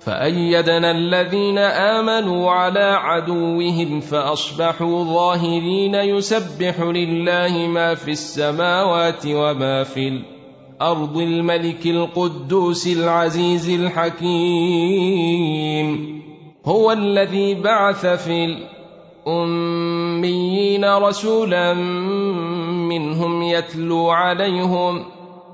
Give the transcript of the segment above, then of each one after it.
فأيدنا الذين آمنوا على عدوهم فأصبحوا ظاهرين يسبح لله ما في السماوات وما في الأرض الملك القدوس العزيز الحكيم. هو الذي بعث في الأميين رسولا منهم يتلو عليهم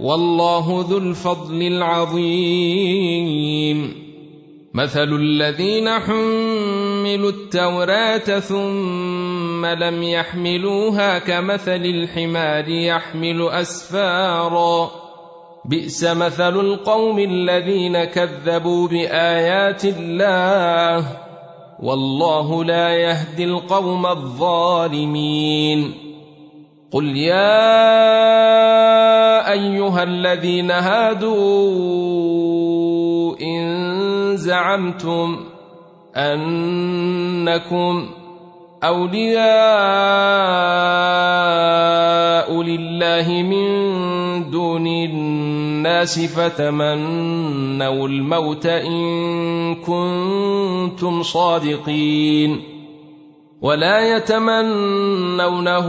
والله ذو الفضل العظيم. مثل الذين حملوا التوراة ثم لم يحملوها كمثل الحمار يحمل أسفارا. بئس مثل القوم الذين كذبوا بآيات الله. والله لا يهدي القوم الظالمين. قل يا الذين هادوا إن زعمتم أنكم أولياء لله من دون الناس فتمنوا الموت إن كنتم صادقين. ولا يتمنونه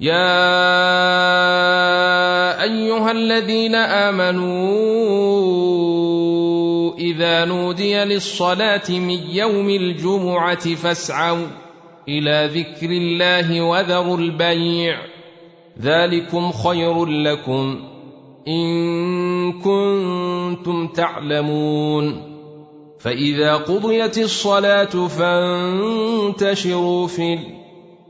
يا ايها الذين امنوا اذا نودي للصلاه من يوم الجمعه فاسعوا إلى ذكر الله وذروا البيع ذلكم خير لكم ان كنتم تعلمون فاذا قضيت الصلاه فانتشروا في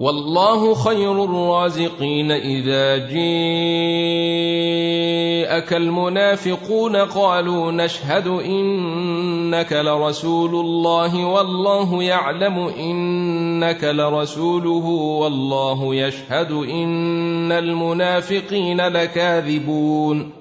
والله خير الرازقين إذا جاءك المنافقون قالوا نشهد إنك لرسول الله والله يعلم إنك لرسوله والله يشهد إن المنافقين لكاذبون